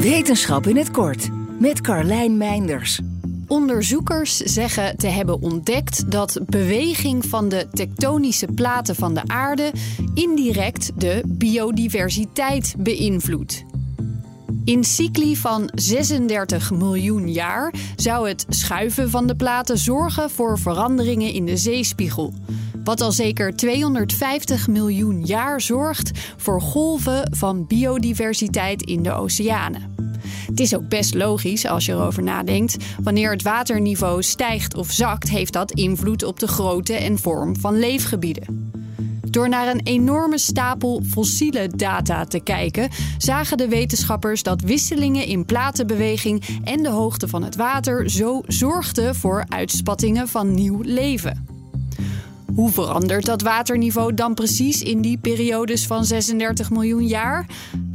Wetenschap in het kort met Carlijn Meinders. Onderzoekers zeggen te hebben ontdekt dat beweging van de tektonische platen van de aarde indirect de biodiversiteit beïnvloedt. In cycli van 36 miljoen jaar zou het schuiven van de platen zorgen voor veranderingen in de zeespiegel. Wat al zeker 250 miljoen jaar zorgt voor golven van biodiversiteit in de oceanen. Het is ook best logisch als je erover nadenkt. Wanneer het waterniveau stijgt of zakt, heeft dat invloed op de grootte en vorm van leefgebieden. Door naar een enorme stapel fossiele data te kijken, zagen de wetenschappers dat wisselingen in platenbeweging en de hoogte van het water zo zorgden voor uitspattingen van nieuw leven. Hoe verandert dat waterniveau dan precies in die periodes van 36 miljoen jaar?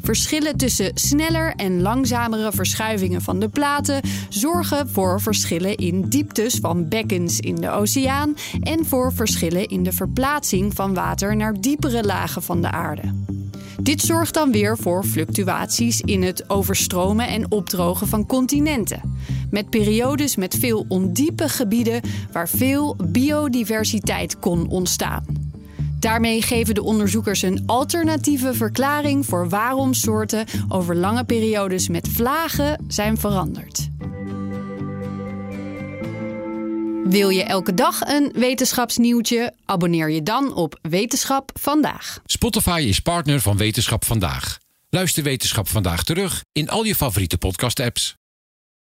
Verschillen tussen sneller en langzamere verschuivingen van de platen zorgen voor verschillen in dieptes van bekkens in de oceaan en voor verschillen in de verplaatsing van water naar diepere lagen van de aarde. Dit zorgt dan weer voor fluctuaties in het overstromen en opdrogen van continenten. Met periodes met veel ondiepe gebieden waar veel biodiversiteit kon ontstaan. Daarmee geven de onderzoekers een alternatieve verklaring voor waarom soorten over lange periodes met vlagen zijn veranderd. Wil je elke dag een wetenschapsnieuwtje? Abonneer je dan op Wetenschap vandaag. Spotify is partner van Wetenschap vandaag. Luister Wetenschap vandaag terug in al je favoriete podcast-apps.